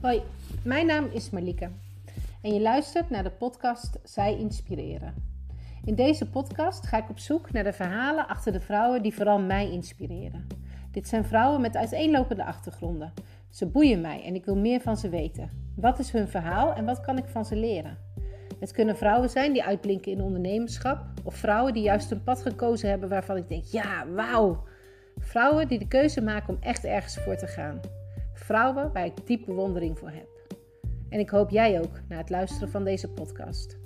Hoi, mijn naam is Marlieke en je luistert naar de podcast Zij Inspireren. In deze podcast ga ik op zoek naar de verhalen achter de vrouwen die vooral mij inspireren. Dit zijn vrouwen met uiteenlopende achtergronden. Ze boeien mij en ik wil meer van ze weten. Wat is hun verhaal en wat kan ik van ze leren? Het kunnen vrouwen zijn die uitblinken in ondernemerschap of vrouwen die juist een pad gekozen hebben waarvan ik denk: ja, wauw. Vrouwen die de keuze maken om echt ergens voor te gaan. Vrouwen waar ik diep bewondering voor heb. En ik hoop jij ook na het luisteren van deze podcast.